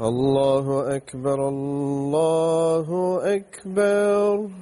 الله أكبر الله أكبر.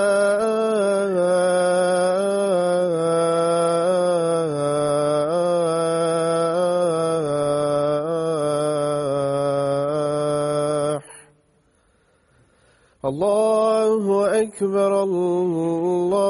أكبر الله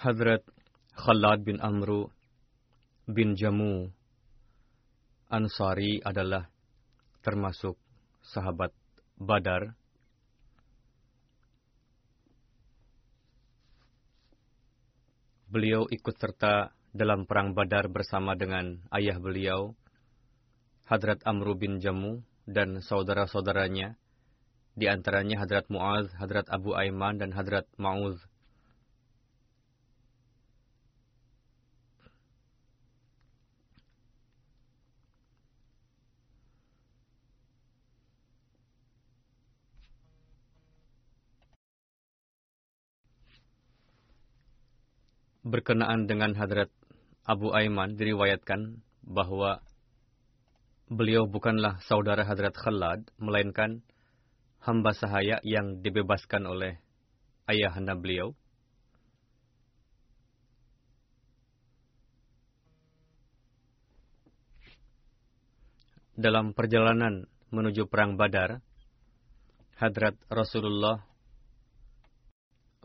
Hadrat Khalad bin Amru bin Jamu Ansari adalah termasuk sahabat Badar. beliau ikut serta dalam perang Badar bersama dengan ayah beliau, Hadrat Amru bin Jamu dan saudara-saudaranya, di antaranya Hadrat Muaz, Hadrat Abu Aiman, dan Hadrat Ma'uz. Berkenaan dengan Hadrat Abu Aiman diriwayatkan bahwa beliau bukanlah saudara Hadrat Khalad, melainkan hamba sahaya yang dibebaskan oleh ayah anda beliau. Dalam perjalanan menuju Perang Badar, Hadrat Rasulullah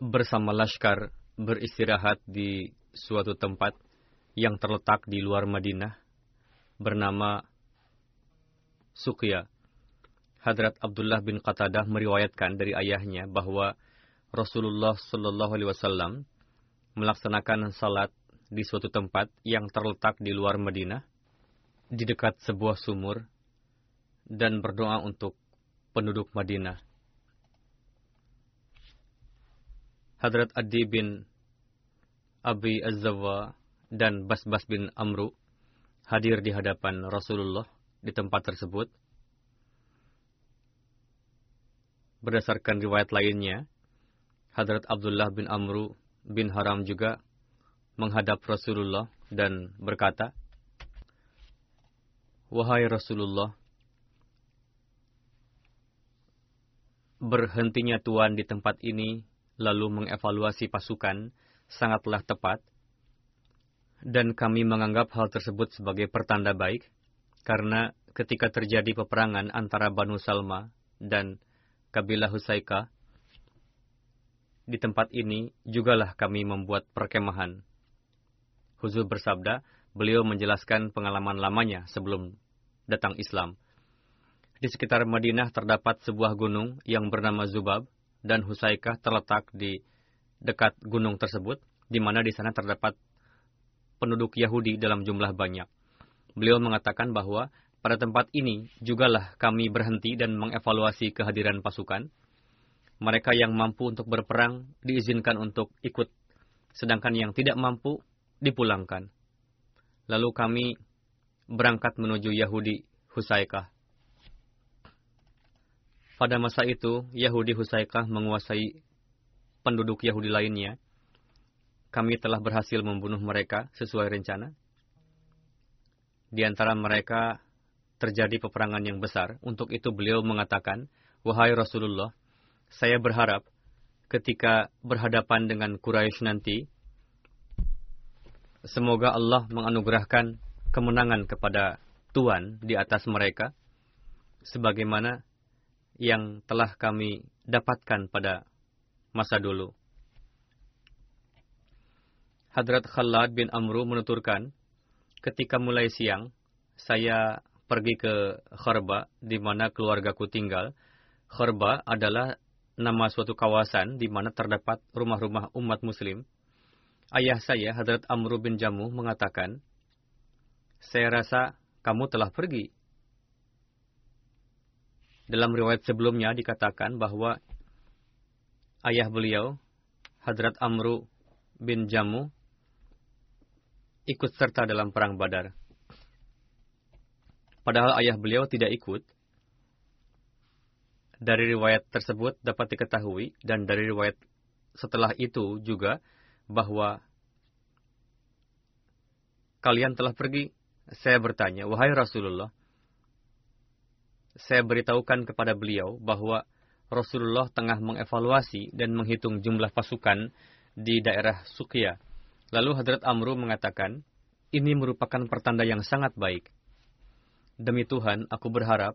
bersama Laskar beristirahat di suatu tempat yang terletak di luar Madinah bernama Suqya. Hadrat Abdullah bin Qatadah meriwayatkan dari ayahnya bahwa Rasulullah Shallallahu Alaihi Wasallam melaksanakan salat di suatu tempat yang terletak di luar Madinah, di dekat sebuah sumur, dan berdoa untuk penduduk Madinah. Hadrat Adi bin Abi Az-Zawwa dan Bas-Bas bin Amru hadir di hadapan Rasulullah di tempat tersebut. Berdasarkan riwayat lainnya, Hadrat Abdullah bin Amru bin Haram juga menghadap Rasulullah dan berkata, Wahai Rasulullah, berhentinya Tuhan di tempat ini lalu mengevaluasi pasukan sangatlah tepat, dan kami menganggap hal tersebut sebagai pertanda baik, karena ketika terjadi peperangan antara Banu Salma dan kabilah Husaika, di tempat ini jugalah kami membuat perkemahan. Huzur bersabda, beliau menjelaskan pengalaman lamanya sebelum datang Islam. Di sekitar Madinah terdapat sebuah gunung yang bernama Zubab, dan Husaikah terletak di dekat gunung tersebut, di mana di sana terdapat penduduk Yahudi dalam jumlah banyak. Beliau mengatakan bahwa pada tempat ini jugalah kami berhenti dan mengevaluasi kehadiran pasukan. Mereka yang mampu untuk berperang diizinkan untuk ikut, sedangkan yang tidak mampu dipulangkan. Lalu kami berangkat menuju Yahudi Husaikah. Pada masa itu, Yahudi Husaikah menguasai penduduk Yahudi lainnya. Kami telah berhasil membunuh mereka sesuai rencana. Di antara mereka terjadi peperangan yang besar. Untuk itu beliau mengatakan, Wahai Rasulullah, saya berharap ketika berhadapan dengan Quraisy nanti, semoga Allah menganugerahkan kemenangan kepada Tuhan di atas mereka, sebagaimana yang telah kami dapatkan pada masa dulu. Hadrat Khalad bin Amru menuturkan, ketika mulai siang, saya pergi ke Kharba, di mana keluargaku tinggal. Kharba adalah nama suatu kawasan di mana terdapat rumah-rumah umat muslim. Ayah saya, Hadrat Amru bin Jamu, mengatakan, saya rasa kamu telah pergi dalam riwayat sebelumnya dikatakan bahwa ayah beliau, Hadrat Amru bin Jamu, ikut serta dalam perang Badar. Padahal ayah beliau tidak ikut. Dari riwayat tersebut dapat diketahui dan dari riwayat setelah itu juga bahwa kalian telah pergi. Saya bertanya, wahai Rasulullah, saya beritahukan kepada beliau bahwa Rasulullah tengah mengevaluasi dan menghitung jumlah pasukan di daerah Sukia. Lalu Hadrat Amru mengatakan, ini merupakan pertanda yang sangat baik. Demi Tuhan, aku berharap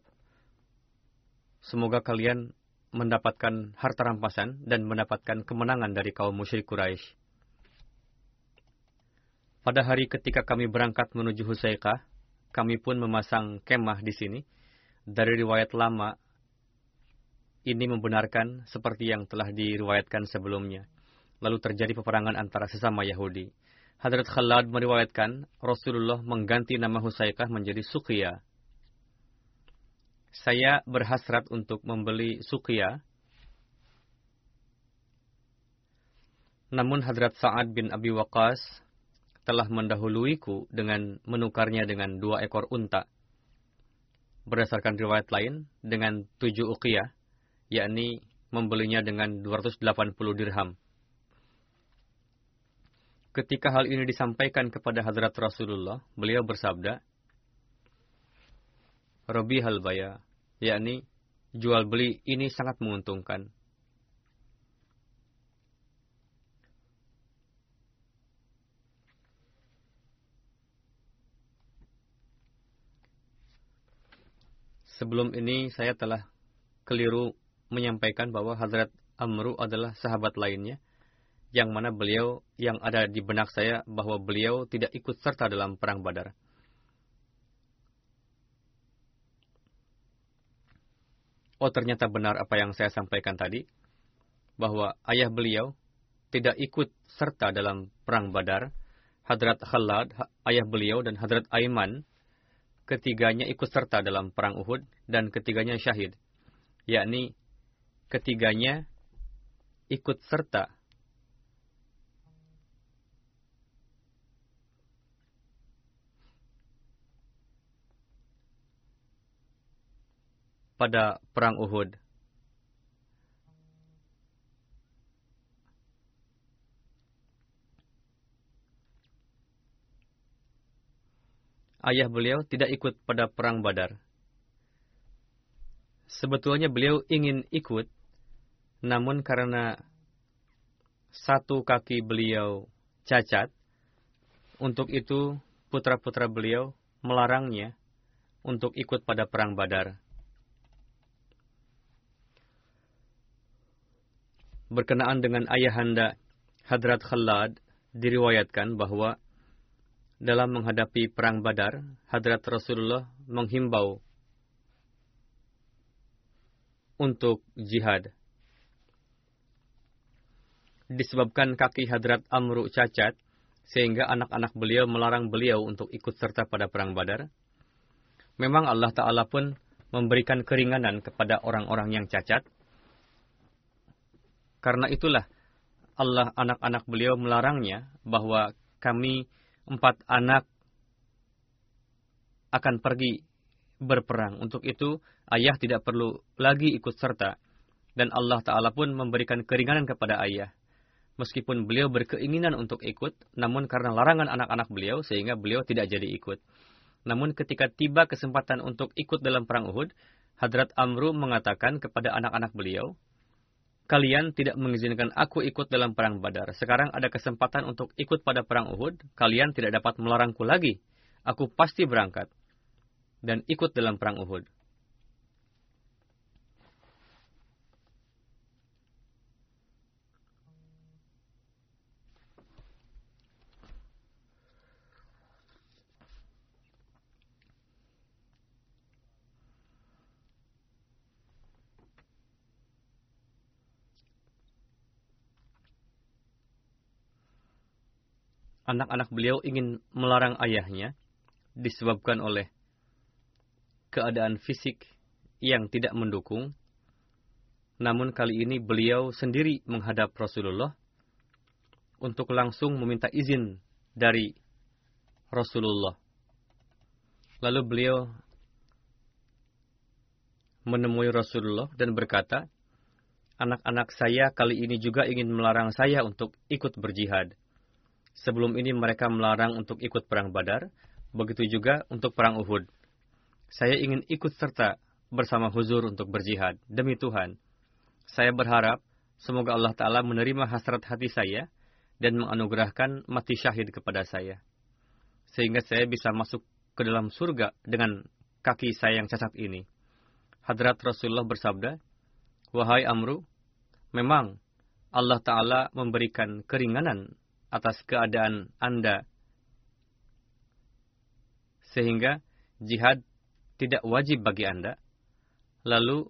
semoga kalian mendapatkan harta rampasan dan mendapatkan kemenangan dari kaum musyrik Quraisy. Pada hari ketika kami berangkat menuju Husaykah, kami pun memasang kemah di sini dari riwayat lama ini membenarkan seperti yang telah diriwayatkan sebelumnya. Lalu terjadi peperangan antara sesama Yahudi. Hadrat Khalad meriwayatkan Rasulullah mengganti nama Husaykah menjadi Suqiyah. Saya berhasrat untuk membeli Suqiyah. Namun Hadrat Sa'ad bin Abi Waqas telah mendahuluiku dengan menukarnya dengan dua ekor unta. Berdasarkan riwayat lain, dengan tujuh uqiyah, yakni membelinya dengan 280 dirham. Ketika hal ini disampaikan kepada Hadrat Rasulullah, beliau bersabda, Robi halbaya, yakni jual beli ini sangat menguntungkan. Sebelum ini saya telah keliru menyampaikan bahwa Hadrat Amru adalah sahabat lainnya yang mana beliau yang ada di benak saya bahwa beliau tidak ikut serta dalam perang Badar. Oh ternyata benar apa yang saya sampaikan tadi bahwa ayah beliau tidak ikut serta dalam perang Badar. Hadrat Khalad, ayah beliau dan Hadrat Aiman ketiganya ikut serta dalam perang Uhud dan ketiganya syahid. Yakni ketiganya ikut serta pada perang Uhud. Ayah beliau tidak ikut pada perang Badar. Sebetulnya beliau ingin ikut, namun karena satu kaki beliau cacat, untuk itu putra-putra beliau melarangnya untuk ikut pada perang Badar. berkenaan dengan ayahanda Hadrat Khalad diriwayatkan bahwa dalam menghadapi perang Badar, Hadrat Rasulullah menghimbau untuk jihad. Disebabkan kaki Hadrat Amru cacat, sehingga anak-anak beliau melarang beliau untuk ikut serta pada perang Badar. Memang Allah Ta'ala pun memberikan keringanan kepada orang-orang yang cacat, karena itulah Allah anak-anak beliau melarangnya bahwa kami empat anak akan pergi berperang. Untuk itu ayah tidak perlu lagi ikut serta. Dan Allah Ta'ala pun memberikan keringanan kepada ayah. Meskipun beliau berkeinginan untuk ikut, namun karena larangan anak-anak beliau, sehingga beliau tidak jadi ikut. Namun ketika tiba kesempatan untuk ikut dalam perang Uhud, Hadrat Amru mengatakan kepada anak-anak beliau, kalian tidak mengizinkan aku ikut dalam perang Badar. Sekarang ada kesempatan untuk ikut pada perang Uhud, kalian tidak dapat melarangku lagi. Aku pasti berangkat dan ikut dalam perang Uhud. Anak-anak beliau ingin melarang ayahnya disebabkan oleh keadaan fisik yang tidak mendukung. Namun kali ini beliau sendiri menghadap Rasulullah untuk langsung meminta izin dari Rasulullah. Lalu beliau menemui Rasulullah dan berkata, anak-anak saya kali ini juga ingin melarang saya untuk ikut berjihad. Sebelum ini mereka melarang untuk ikut perang Badar, begitu juga untuk perang Uhud. Saya ingin ikut serta bersama Huzur untuk berjihad demi Tuhan. Saya berharap semoga Allah Ta'ala menerima hasrat hati saya dan menganugerahkan mati syahid kepada saya. Sehingga saya bisa masuk ke dalam surga dengan kaki saya yang cacat ini. Hadrat Rasulullah bersabda, Wahai Amru, memang Allah Ta'ala memberikan keringanan atas keadaan Anda. Sehingga jihad tidak wajib bagi Anda. Lalu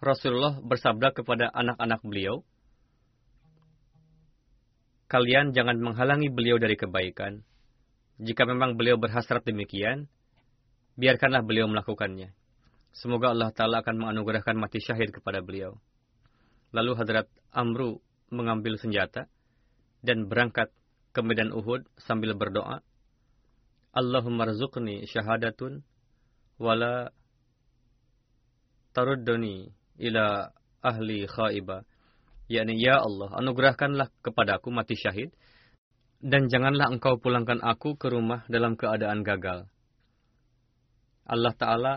Rasulullah bersabda kepada anak-anak beliau, kalian jangan menghalangi beliau dari kebaikan. Jika memang beliau berhasrat demikian, biarkanlah beliau melakukannya. Semoga Allah Ta'ala akan menganugerahkan mati syahid kepada beliau. Lalu Hadrat Amru mengambil senjata dan berangkat ke medan Uhud sambil berdoa, Allahumma rzuqni syahadatun wala tarudduni ila ahli khaiba. yakni ya Allah, anugerahkanlah kepadaku mati syahid dan janganlah engkau pulangkan aku ke rumah dalam keadaan gagal. Allah Ta'ala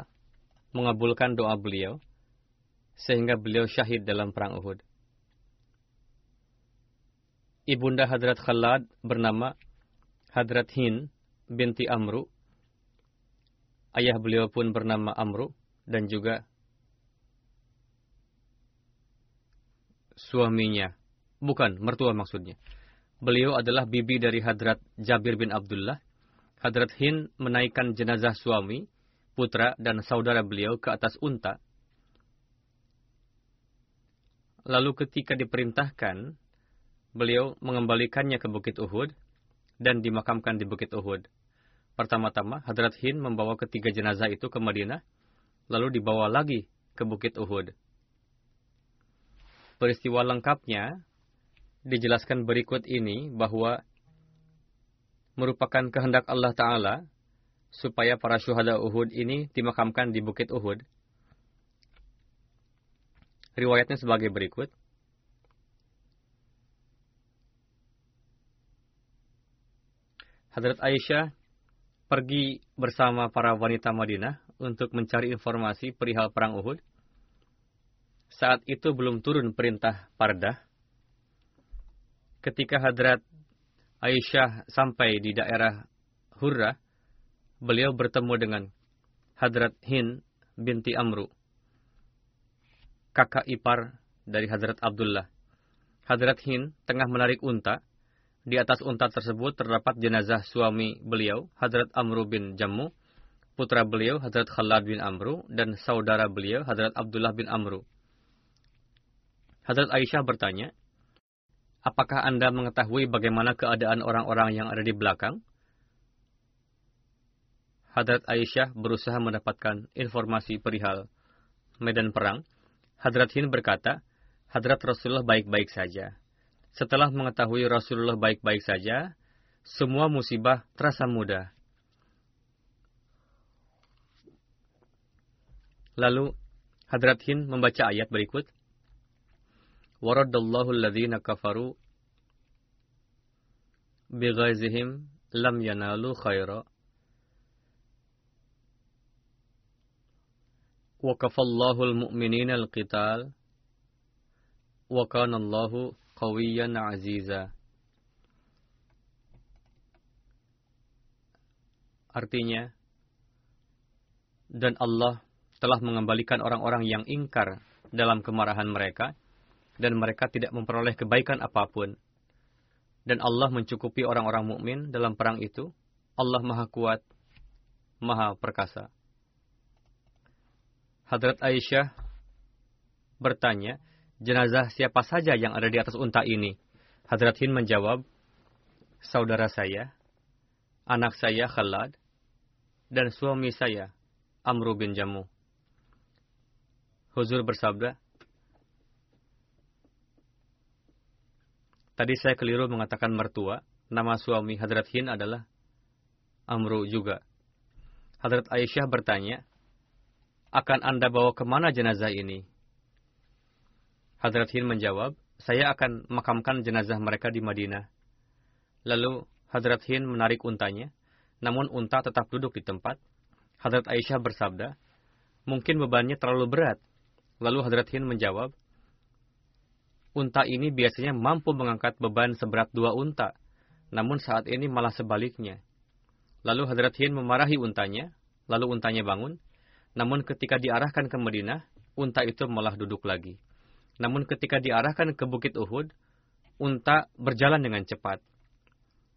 mengabulkan doa beliau, sehingga beliau syahid dalam perang Uhud. Ibunda Hadrat Khalad bernama Hadrat Hin binti Amru. Ayah beliau pun bernama Amru dan juga suaminya. Bukan, mertua maksudnya. Beliau adalah bibi dari Hadrat Jabir bin Abdullah. Hadrat Hin menaikkan jenazah suami putra dan saudara beliau ke atas unta. Lalu ketika diperintahkan, beliau mengembalikannya ke Bukit Uhud dan dimakamkan di Bukit Uhud. Pertama-tama, Hadrat Hin membawa ketiga jenazah itu ke Madinah, lalu dibawa lagi ke Bukit Uhud. Peristiwa lengkapnya dijelaskan berikut ini bahwa merupakan kehendak Allah Ta'ala supaya para syuhada Uhud ini dimakamkan di Bukit Uhud. Riwayatnya sebagai berikut. Hadrat Aisyah pergi bersama para wanita Madinah untuk mencari informasi perihal perang Uhud. Saat itu belum turun perintah pardah. Ketika Hadrat Aisyah sampai di daerah Hurrah, beliau bertemu dengan Hadrat Hin binti Amru, kakak ipar dari Hadrat Abdullah. Hadrat Hin tengah menarik unta. Di atas unta tersebut terdapat jenazah suami beliau, Hadrat Amru bin Jammu, putra beliau, Hadrat Khalad bin Amru, dan saudara beliau, Hadrat Abdullah bin Amru. Hadrat Aisyah bertanya, Apakah Anda mengetahui bagaimana keadaan orang-orang yang ada di belakang? Hadrat Aisyah berusaha mendapatkan informasi perihal medan perang. Hadrat Hind berkata, Hadrat Rasulullah baik-baik saja. Setelah mengetahui Rasulullah baik-baik saja, semua musibah terasa mudah. Lalu Hadrat Hind membaca ayat berikut. Waradallahu alladhina kafaru bighazihim lam yanalu khaira Wakafallahul mu'minina al-qital. Wa kanallahu qawiyan. Artinya, dan Allah telah mengembalikan orang-orang yang ingkar dalam kemarahan mereka, dan mereka tidak memperoleh kebaikan apa pun. Dan Allah mencukupi orang-orang mukmin dalam perang itu. Allah Maha Kuat, Maha Perkasa. Hadrat Aisyah bertanya, jenazah siapa saja yang ada di atas unta ini? Hadrat Hind menjawab, saudara saya, anak saya Khalad, dan suami saya, Amru bin Jamu. Huzur bersabda, Tadi saya keliru mengatakan mertua, nama suami Hadrat Hind adalah Amru juga. Hadrat Aisyah bertanya, akan Anda bawa ke mana jenazah ini? Hadrat Hind menjawab, saya akan makamkan jenazah mereka di Madinah. Lalu Hadrat Hind menarik untanya, namun unta tetap duduk di tempat. Hadrat Aisyah bersabda, mungkin bebannya terlalu berat. Lalu Hadrat Hind menjawab, unta ini biasanya mampu mengangkat beban seberat dua unta, namun saat ini malah sebaliknya. Lalu Hadrat Hind memarahi untanya, lalu untanya bangun, namun ketika diarahkan ke Madinah, unta itu malah duduk lagi. Namun ketika diarahkan ke Bukit Uhud, unta berjalan dengan cepat.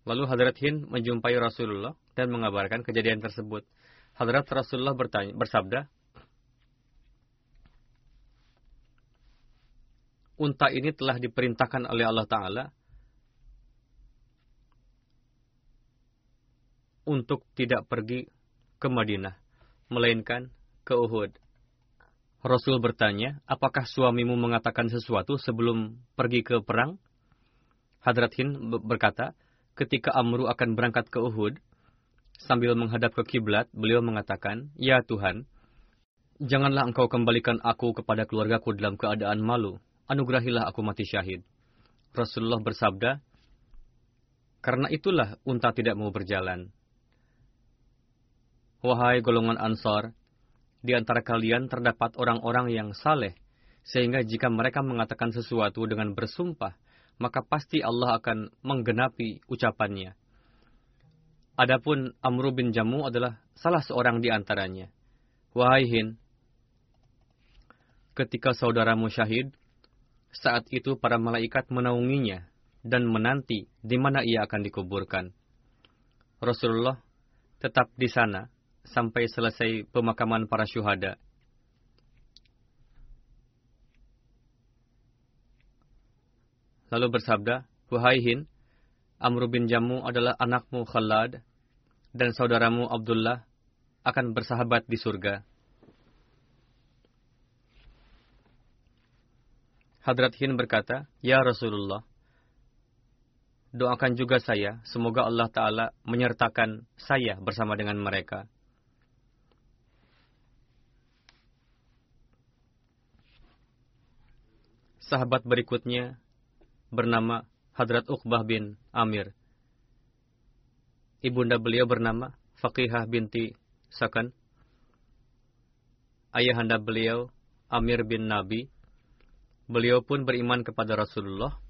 Lalu Hadrat Hind menjumpai Rasulullah dan mengabarkan kejadian tersebut. Hadrat Rasulullah bertanya, bersabda, Unta ini telah diperintahkan oleh Allah Ta'ala untuk tidak pergi ke Madinah, melainkan ke Uhud. Rasul bertanya, apakah suamimu mengatakan sesuatu sebelum pergi ke perang? Hadrat Hind berkata, ketika Amru akan berangkat ke Uhud, sambil menghadap ke kiblat, beliau mengatakan, Ya Tuhan, janganlah engkau kembalikan aku kepada keluargaku dalam keadaan malu. Anugerahilah aku mati syahid. Rasulullah bersabda, karena itulah unta tidak mau berjalan. Wahai golongan Ansar, di antara kalian terdapat orang-orang yang saleh, sehingga jika mereka mengatakan sesuatu dengan bersumpah, maka pasti Allah akan menggenapi ucapannya. Adapun Amru bin Jamu adalah salah seorang di antaranya. Wahai Hin, ketika saudaramu syahid, saat itu para malaikat menaunginya dan menanti di mana ia akan dikuburkan. Rasulullah tetap di sana sampai selesai pemakaman para syuhada. Lalu bersabda, Wahai Hin, Amr bin Jamu adalah anakmu Khalad, dan saudaramu Abdullah akan bersahabat di surga. Hadrat Hin berkata, Ya Rasulullah, doakan juga saya, semoga Allah Ta'ala menyertakan saya bersama dengan mereka. Sahabat berikutnya bernama Hadrat Uqbah bin Amir. Ibunda beliau bernama Faqihah binti Sakan. Ayahanda beliau Amir bin Nabi. Beliau pun beriman kepada Rasulullah.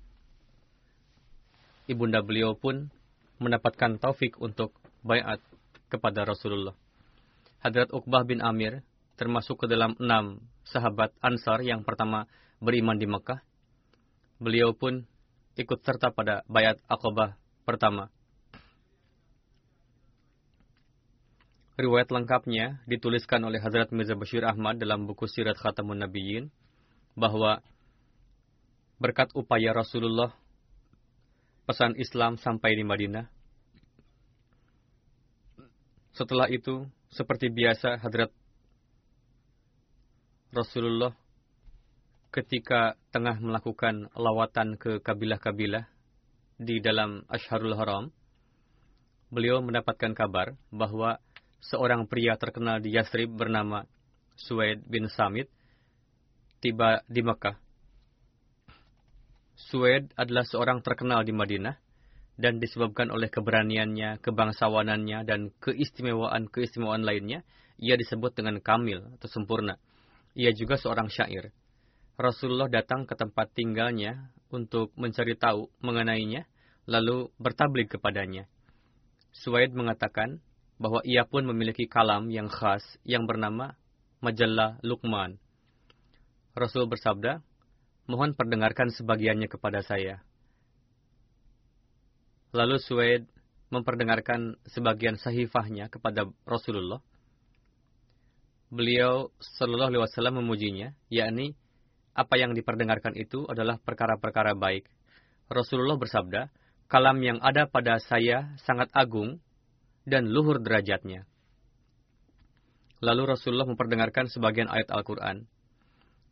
Ibunda beliau pun mendapatkan taufik untuk bayat kepada Rasulullah. Hadrat Uqbah bin Amir termasuk ke dalam enam sahabat Ansar yang pertama beriman di Mekah, beliau pun ikut serta pada bayat Aqabah pertama. Riwayat lengkapnya dituliskan oleh Hazrat Mirza Bashir Ahmad dalam buku Sirat Khatamun Nabiyyin bahwa berkat upaya Rasulullah pesan Islam sampai di Madinah. Setelah itu, seperti biasa Hadrat Rasulullah ketika tengah melakukan lawatan ke kabilah-kabilah di dalam Ashharul Haram, beliau mendapatkan kabar bahwa seorang pria terkenal di Yasrib bernama Suwaid bin Samit tiba di Mekah. Suwaid adalah seorang terkenal di Madinah dan disebabkan oleh keberaniannya, kebangsawanannya, dan keistimewaan-keistimewaan lainnya, ia disebut dengan kamil atau sempurna. Ia juga seorang syair. Rasulullah datang ke tempat tinggalnya untuk mencari tahu mengenainya, lalu bertablik kepadanya. Suwaid mengatakan bahwa ia pun memiliki kalam yang khas yang bernama Majalah Luqman. Rasul bersabda, mohon perdengarkan sebagiannya kepada saya. Lalu Suwaid memperdengarkan sebagian sahifahnya kepada Rasulullah. Beliau Shallallahu Alaihi Wasallam memujinya, yakni apa yang diperdengarkan itu adalah perkara-perkara baik. Rasulullah bersabda, kalam yang ada pada saya sangat agung dan luhur derajatnya. Lalu Rasulullah memperdengarkan sebagian ayat Al-Quran.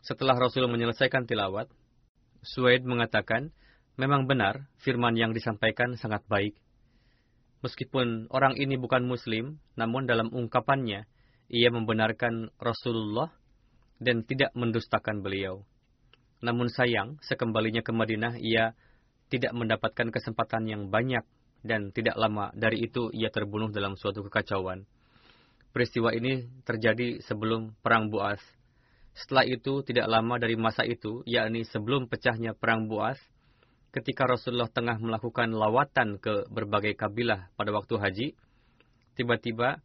Setelah Rasul menyelesaikan tilawat, Suaid mengatakan, memang benar firman yang disampaikan sangat baik. Meskipun orang ini bukan muslim, namun dalam ungkapannya, ia membenarkan Rasulullah dan tidak mendustakan beliau. Namun sayang, sekembalinya ke Madinah, ia tidak mendapatkan kesempatan yang banyak dan tidak lama dari itu ia terbunuh dalam suatu kekacauan. Peristiwa ini terjadi sebelum Perang Buas. Setelah itu, tidak lama dari masa itu, yakni sebelum pecahnya Perang Buas, ketika Rasulullah tengah melakukan lawatan ke berbagai kabilah pada waktu haji, tiba-tiba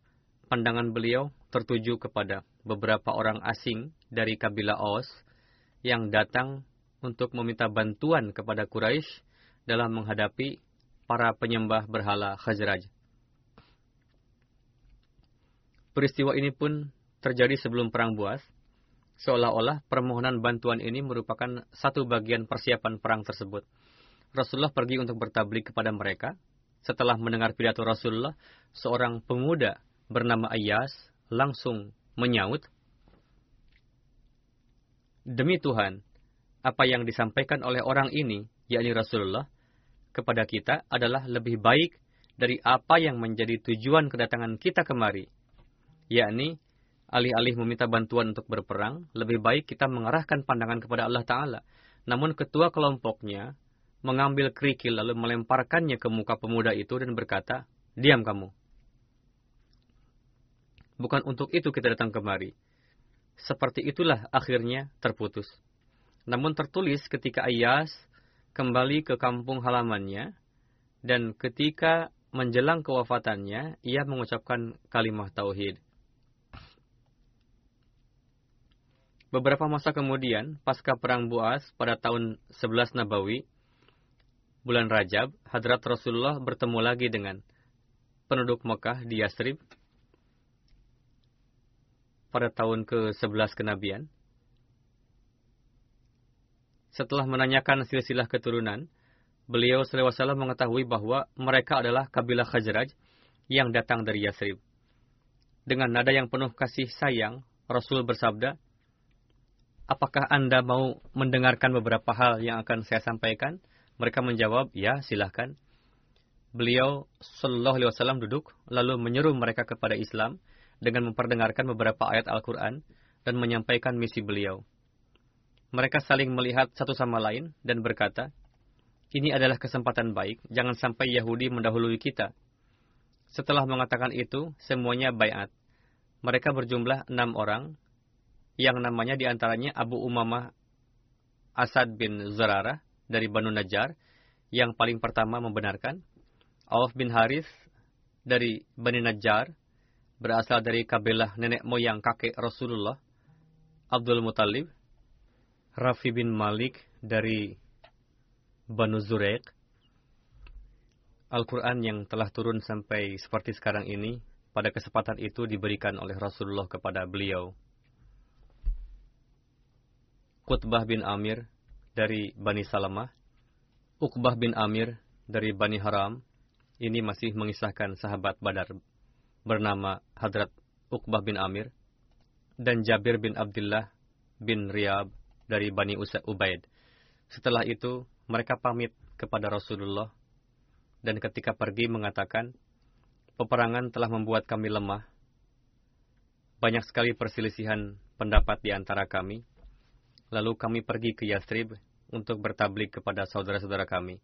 pandangan beliau tertuju kepada beberapa orang asing dari kabilah Aus yang datang untuk meminta bantuan kepada Quraisy dalam menghadapi para penyembah berhala Khazraj. Peristiwa ini pun terjadi sebelum Perang Buas, seolah-olah permohonan bantuan ini merupakan satu bagian persiapan perang tersebut. Rasulullah pergi untuk bertablik kepada mereka, setelah mendengar pidato Rasulullah, seorang pemuda bernama Ayas langsung menyaut, Demi Tuhan, apa yang disampaikan oleh orang ini, yakni Rasulullah, kepada kita adalah lebih baik dari apa yang menjadi tujuan kedatangan kita kemari, yakni alih-alih meminta bantuan untuk berperang, lebih baik kita mengarahkan pandangan kepada Allah Ta'ala. Namun ketua kelompoknya mengambil kerikil lalu melemparkannya ke muka pemuda itu dan berkata, Diam kamu. Bukan untuk itu kita datang kemari. Seperti itulah akhirnya terputus. Namun tertulis ketika Ayas kembali ke kampung halamannya, dan ketika menjelang kewafatannya, ia mengucapkan kalimat tauhid. Beberapa masa kemudian, pasca perang Buas pada tahun 11 Nabawi, bulan Rajab, Hadrat Rasulullah bertemu lagi dengan penduduk Mekah di Yasrib pada tahun ke-11 kenabian. Setelah menanyakan silsilah keturunan, beliau SAW mengetahui bahwa mereka adalah kabilah Khazraj yang datang dari Yasrib. Dengan nada yang penuh kasih sayang, Rasul bersabda, Apakah Anda mau mendengarkan beberapa hal yang akan saya sampaikan? Mereka menjawab, ya silahkan. Beliau Shallallahu Alaihi Wasallam duduk, lalu menyeru mereka kepada Islam dengan memperdengarkan beberapa ayat Al-Quran dan menyampaikan misi beliau. Mereka saling melihat satu sama lain dan berkata, ini adalah kesempatan baik, jangan sampai Yahudi mendahului kita. Setelah mengatakan itu, semuanya bayat. Mereka berjumlah enam orang, yang namanya di antaranya Abu Umamah Asad bin Zurarah, dari Banu Najjar yang paling pertama membenarkan. Auf bin Harith dari Bani Najjar berasal dari kabilah nenek moyang kakek Rasulullah. Abdul Muttalib. Rafi bin Malik dari Banu Zurek. Al-Quran yang telah turun sampai seperti sekarang ini, pada kesempatan itu diberikan oleh Rasulullah kepada beliau. Qutbah bin Amir dari Bani Salamah, Uqbah bin Amir dari Bani Haram, ini masih mengisahkan sahabat Badar bernama Hadrat Uqbah bin Amir, dan Jabir bin Abdullah bin Riyab dari Bani Ubaid. Setelah itu, mereka pamit kepada Rasulullah, dan ketika pergi mengatakan, peperangan telah membuat kami lemah. Banyak sekali perselisihan pendapat di antara kami, Lalu kami pergi ke Yastrib untuk bertablik kepada saudara-saudara kami.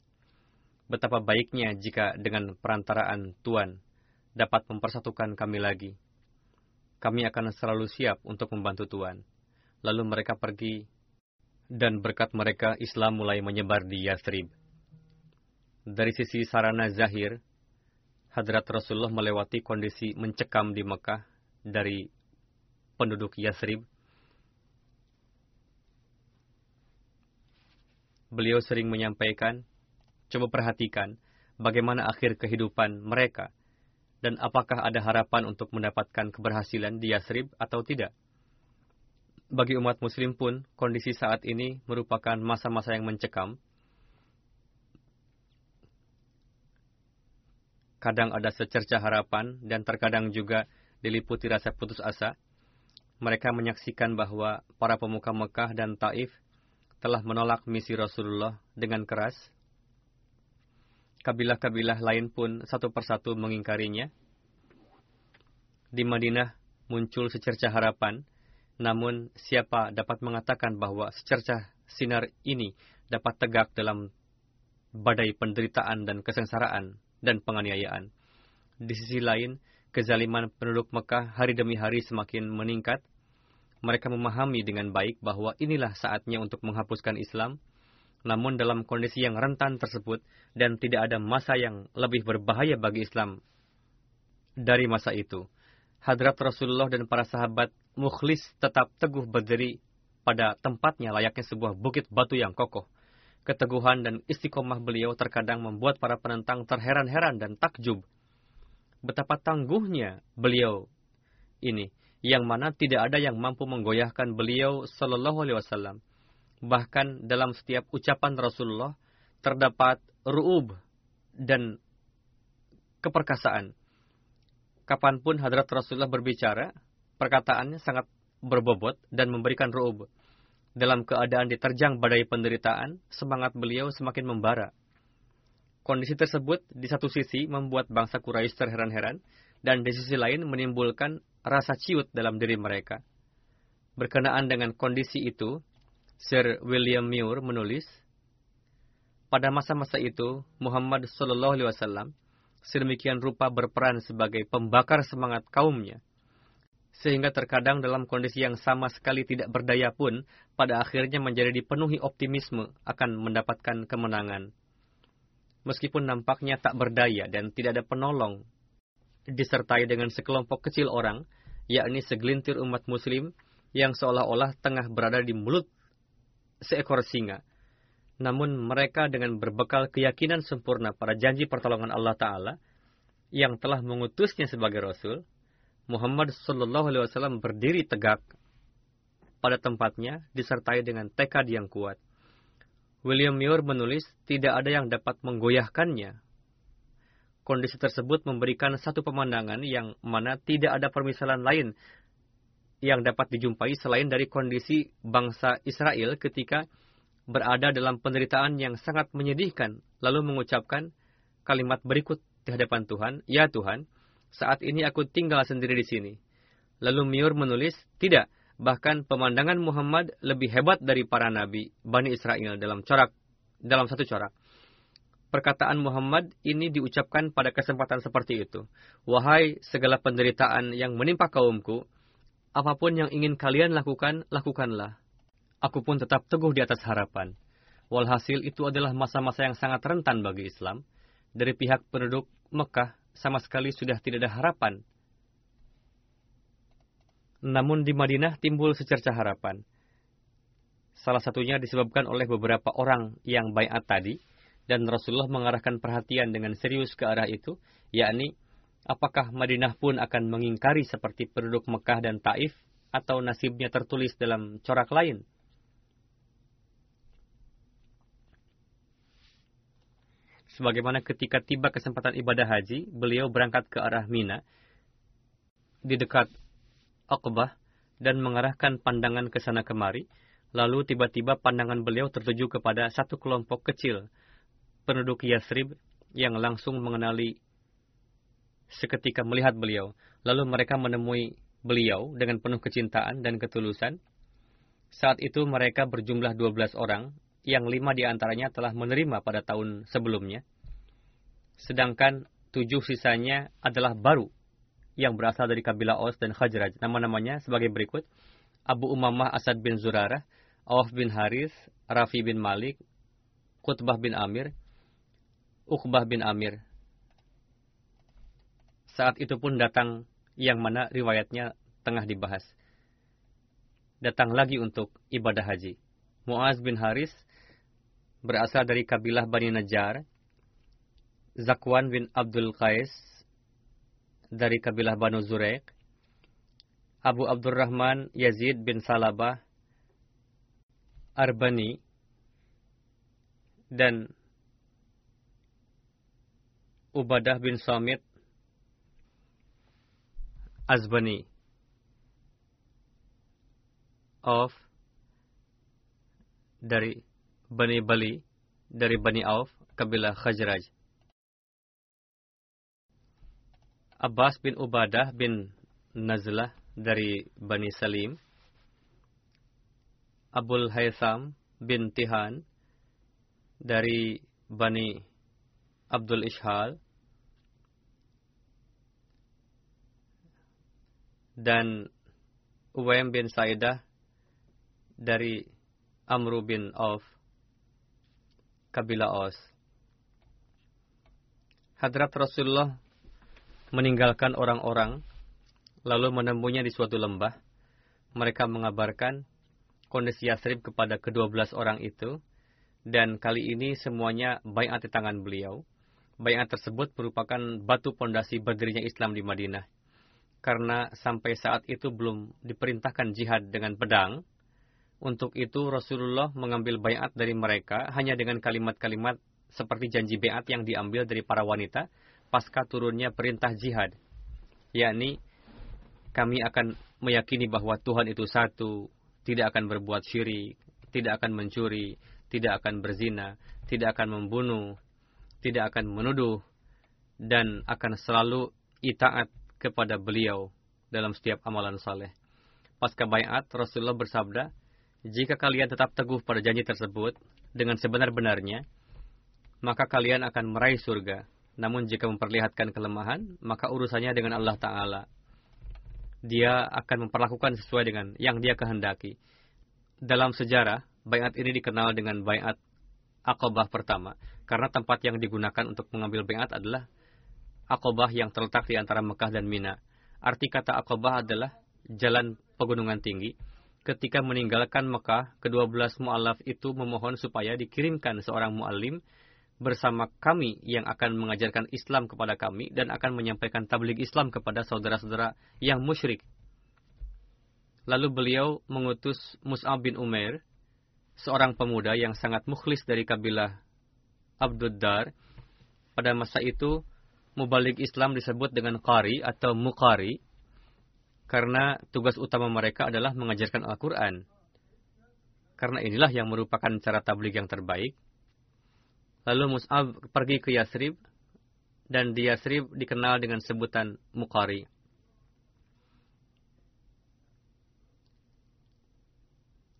Betapa baiknya jika dengan perantaraan Tuhan dapat mempersatukan kami lagi. Kami akan selalu siap untuk membantu Tuhan. Lalu mereka pergi, dan berkat mereka Islam mulai menyebar di Yastrib. Dari sisi sarana zahir, Hadrat Rasulullah melewati kondisi mencekam di Mekah dari penduduk Yasrib beliau sering menyampaikan, coba perhatikan bagaimana akhir kehidupan mereka dan apakah ada harapan untuk mendapatkan keberhasilan di Yasrib atau tidak. Bagi umat muslim pun, kondisi saat ini merupakan masa-masa yang mencekam. Kadang ada secerca harapan dan terkadang juga diliputi rasa putus asa. Mereka menyaksikan bahwa para pemuka Mekah dan Taif telah menolak misi Rasulullah dengan keras. Kabilah-kabilah lain pun satu persatu mengingkarinya. Di Madinah muncul secerca harapan, namun siapa dapat mengatakan bahwa secerca sinar ini dapat tegak dalam badai penderitaan dan kesengsaraan dan penganiayaan. Di sisi lain, kezaliman penduduk Mekah hari demi hari semakin meningkat mereka memahami dengan baik bahwa inilah saatnya untuk menghapuskan Islam, namun dalam kondisi yang rentan tersebut dan tidak ada masa yang lebih berbahaya bagi Islam dari masa itu. Hadrat Rasulullah dan para sahabat mukhlis tetap teguh berdiri pada tempatnya layaknya sebuah bukit batu yang kokoh. Keteguhan dan istiqomah beliau terkadang membuat para penentang terheran-heran dan takjub. Betapa tangguhnya beliau ini yang mana tidak ada yang mampu menggoyahkan beliau Shallallahu Alaihi Wasallam. Bahkan dalam setiap ucapan Rasulullah terdapat ru'ub dan keperkasaan. Kapan pun Hadrat Rasulullah berbicara, perkataannya sangat berbobot dan memberikan ru'ub. Dalam keadaan diterjang badai penderitaan, semangat beliau semakin membara. Kondisi tersebut di satu sisi membuat bangsa Quraisy terheran-heran, dan di sisi lain menimbulkan rasa ciut dalam diri mereka. Berkenaan dengan kondisi itu, Sir William Muir menulis, pada masa-masa itu, Muhammad Shallallahu Alaihi Wasallam sedemikian rupa berperan sebagai pembakar semangat kaumnya sehingga terkadang dalam kondisi yang sama sekali tidak berdaya pun, pada akhirnya menjadi dipenuhi optimisme akan mendapatkan kemenangan. Meskipun nampaknya tak berdaya dan tidak ada penolong, disertai dengan sekelompok kecil orang, yakni segelintir umat muslim yang seolah-olah tengah berada di mulut seekor singa. Namun mereka dengan berbekal keyakinan sempurna pada janji pertolongan Allah Ta'ala, yang telah mengutusnya sebagai Rasul, Muhammad Sallallahu Alaihi Wasallam berdiri tegak pada tempatnya disertai dengan tekad yang kuat. William Muir menulis, tidak ada yang dapat menggoyahkannya. Kondisi tersebut memberikan satu pemandangan yang mana tidak ada permisalan lain yang dapat dijumpai selain dari kondisi bangsa Israel ketika berada dalam penderitaan yang sangat menyedihkan, lalu mengucapkan kalimat berikut di hadapan Tuhan, Ya Tuhan, saat ini aku tinggal sendiri di sini. Lalu Miur menulis, tidak, bahkan pemandangan Muhammad lebih hebat dari para nabi Bani Israel dalam corak, dalam satu corak. Perkataan Muhammad ini diucapkan pada kesempatan seperti itu. Wahai segala penderitaan yang menimpa kaumku, apa pun yang ingin kalian lakukan, lakukanlah. Aku pun tetap teguh di atas harapan. Walhasil itu adalah masa-masa yang sangat rentan bagi Islam. Dari pihak penduduk Mekah, sama sekali sudah tidak ada harapan. Namun di Madinah timbul secerca harapan. Salah satunya disebabkan oleh beberapa orang yang bayat tadi, dan Rasulullah mengarahkan perhatian dengan serius ke arah itu, yakni apakah Madinah pun akan mengingkari seperti penduduk Mekah dan Taif, atau nasibnya tertulis dalam corak lain. sebagaimana ketika tiba kesempatan ibadah haji, beliau berangkat ke arah Mina di dekat Aqbah dan mengarahkan pandangan ke sana kemari. Lalu tiba-tiba pandangan beliau tertuju kepada satu kelompok kecil penduduk Yasrib yang langsung mengenali seketika melihat beliau. Lalu mereka menemui beliau dengan penuh kecintaan dan ketulusan. Saat itu mereka berjumlah 12 orang yang lima di antaranya telah menerima pada tahun sebelumnya. Sedangkan tujuh sisanya adalah baru yang berasal dari kabilah Aus dan Khajraj. Nama-namanya sebagai berikut. Abu Umamah Asad bin Zurarah, Auf bin Haris, Rafi bin Malik, Qutbah bin Amir, Uqbah bin Amir. Saat itu pun datang yang mana riwayatnya tengah dibahas. Datang lagi untuk ibadah haji. Muaz bin Haris berasal dari kabilah Bani Najjar. Zakwan bin Abdul Qais dari kabilah Banu Zurek. Abu Abdurrahman Yazid bin Salabah Arbani dan Ubadah bin Samit Azbani of dari Bani Bali dari Bani Auf, kabilah Khajraj. Abbas bin Ubadah bin Nazlah dari Bani Salim. Abul Haytham bin Tihan dari Bani Abdul Ishal. Dan Uwaim bin Saidah dari Amru bin Auf kabilah Aus. Hadrat Rasulullah meninggalkan orang-orang, lalu menemunya di suatu lembah. Mereka mengabarkan kondisi Yasrib kepada kedua belas orang itu, dan kali ini semuanya bayat di tangan beliau. Bayat tersebut merupakan batu pondasi berdirinya Islam di Madinah. Karena sampai saat itu belum diperintahkan jihad dengan pedang, untuk itu Rasulullah mengambil bayat dari mereka hanya dengan kalimat-kalimat seperti janji bayat yang diambil dari para wanita pasca turunnya perintah jihad, yakni kami akan meyakini bahwa Tuhan itu satu, tidak akan berbuat syirik, tidak akan mencuri, tidak akan berzina, tidak akan membunuh, tidak akan menuduh, dan akan selalu itaat kepada beliau dalam setiap amalan saleh. Pasca bayat, Rasulullah bersabda, jika kalian tetap teguh pada janji tersebut dengan sebenar-benarnya, maka kalian akan meraih surga. Namun jika memperlihatkan kelemahan, maka urusannya dengan Allah Ta'ala. Dia akan memperlakukan sesuai dengan yang dia kehendaki. Dalam sejarah, bayat ini dikenal dengan bayat Aqabah pertama, karena tempat yang digunakan untuk mengambil bayat adalah Aqabah yang terletak di antara Mekah dan Mina. Arti kata Aqabah adalah jalan pegunungan tinggi. Ketika meninggalkan Mekah, kedua belas mu'alaf itu memohon supaya dikirimkan seorang mu'alim bersama kami yang akan mengajarkan Islam kepada kami dan akan menyampaikan tabligh Islam kepada saudara-saudara yang musyrik. Lalu beliau mengutus Mus'ab bin Umair, seorang pemuda yang sangat mukhlis dari kabilah Abduddar. Pada masa itu, mubalik Islam disebut dengan Qari atau Muqari, karena tugas utama mereka adalah mengajarkan Al-Quran. Karena inilah yang merupakan cara tabligh yang terbaik, Lalu Mus'ab pergi ke Yasrib, dan di Yasrib dikenal dengan sebutan Muqari.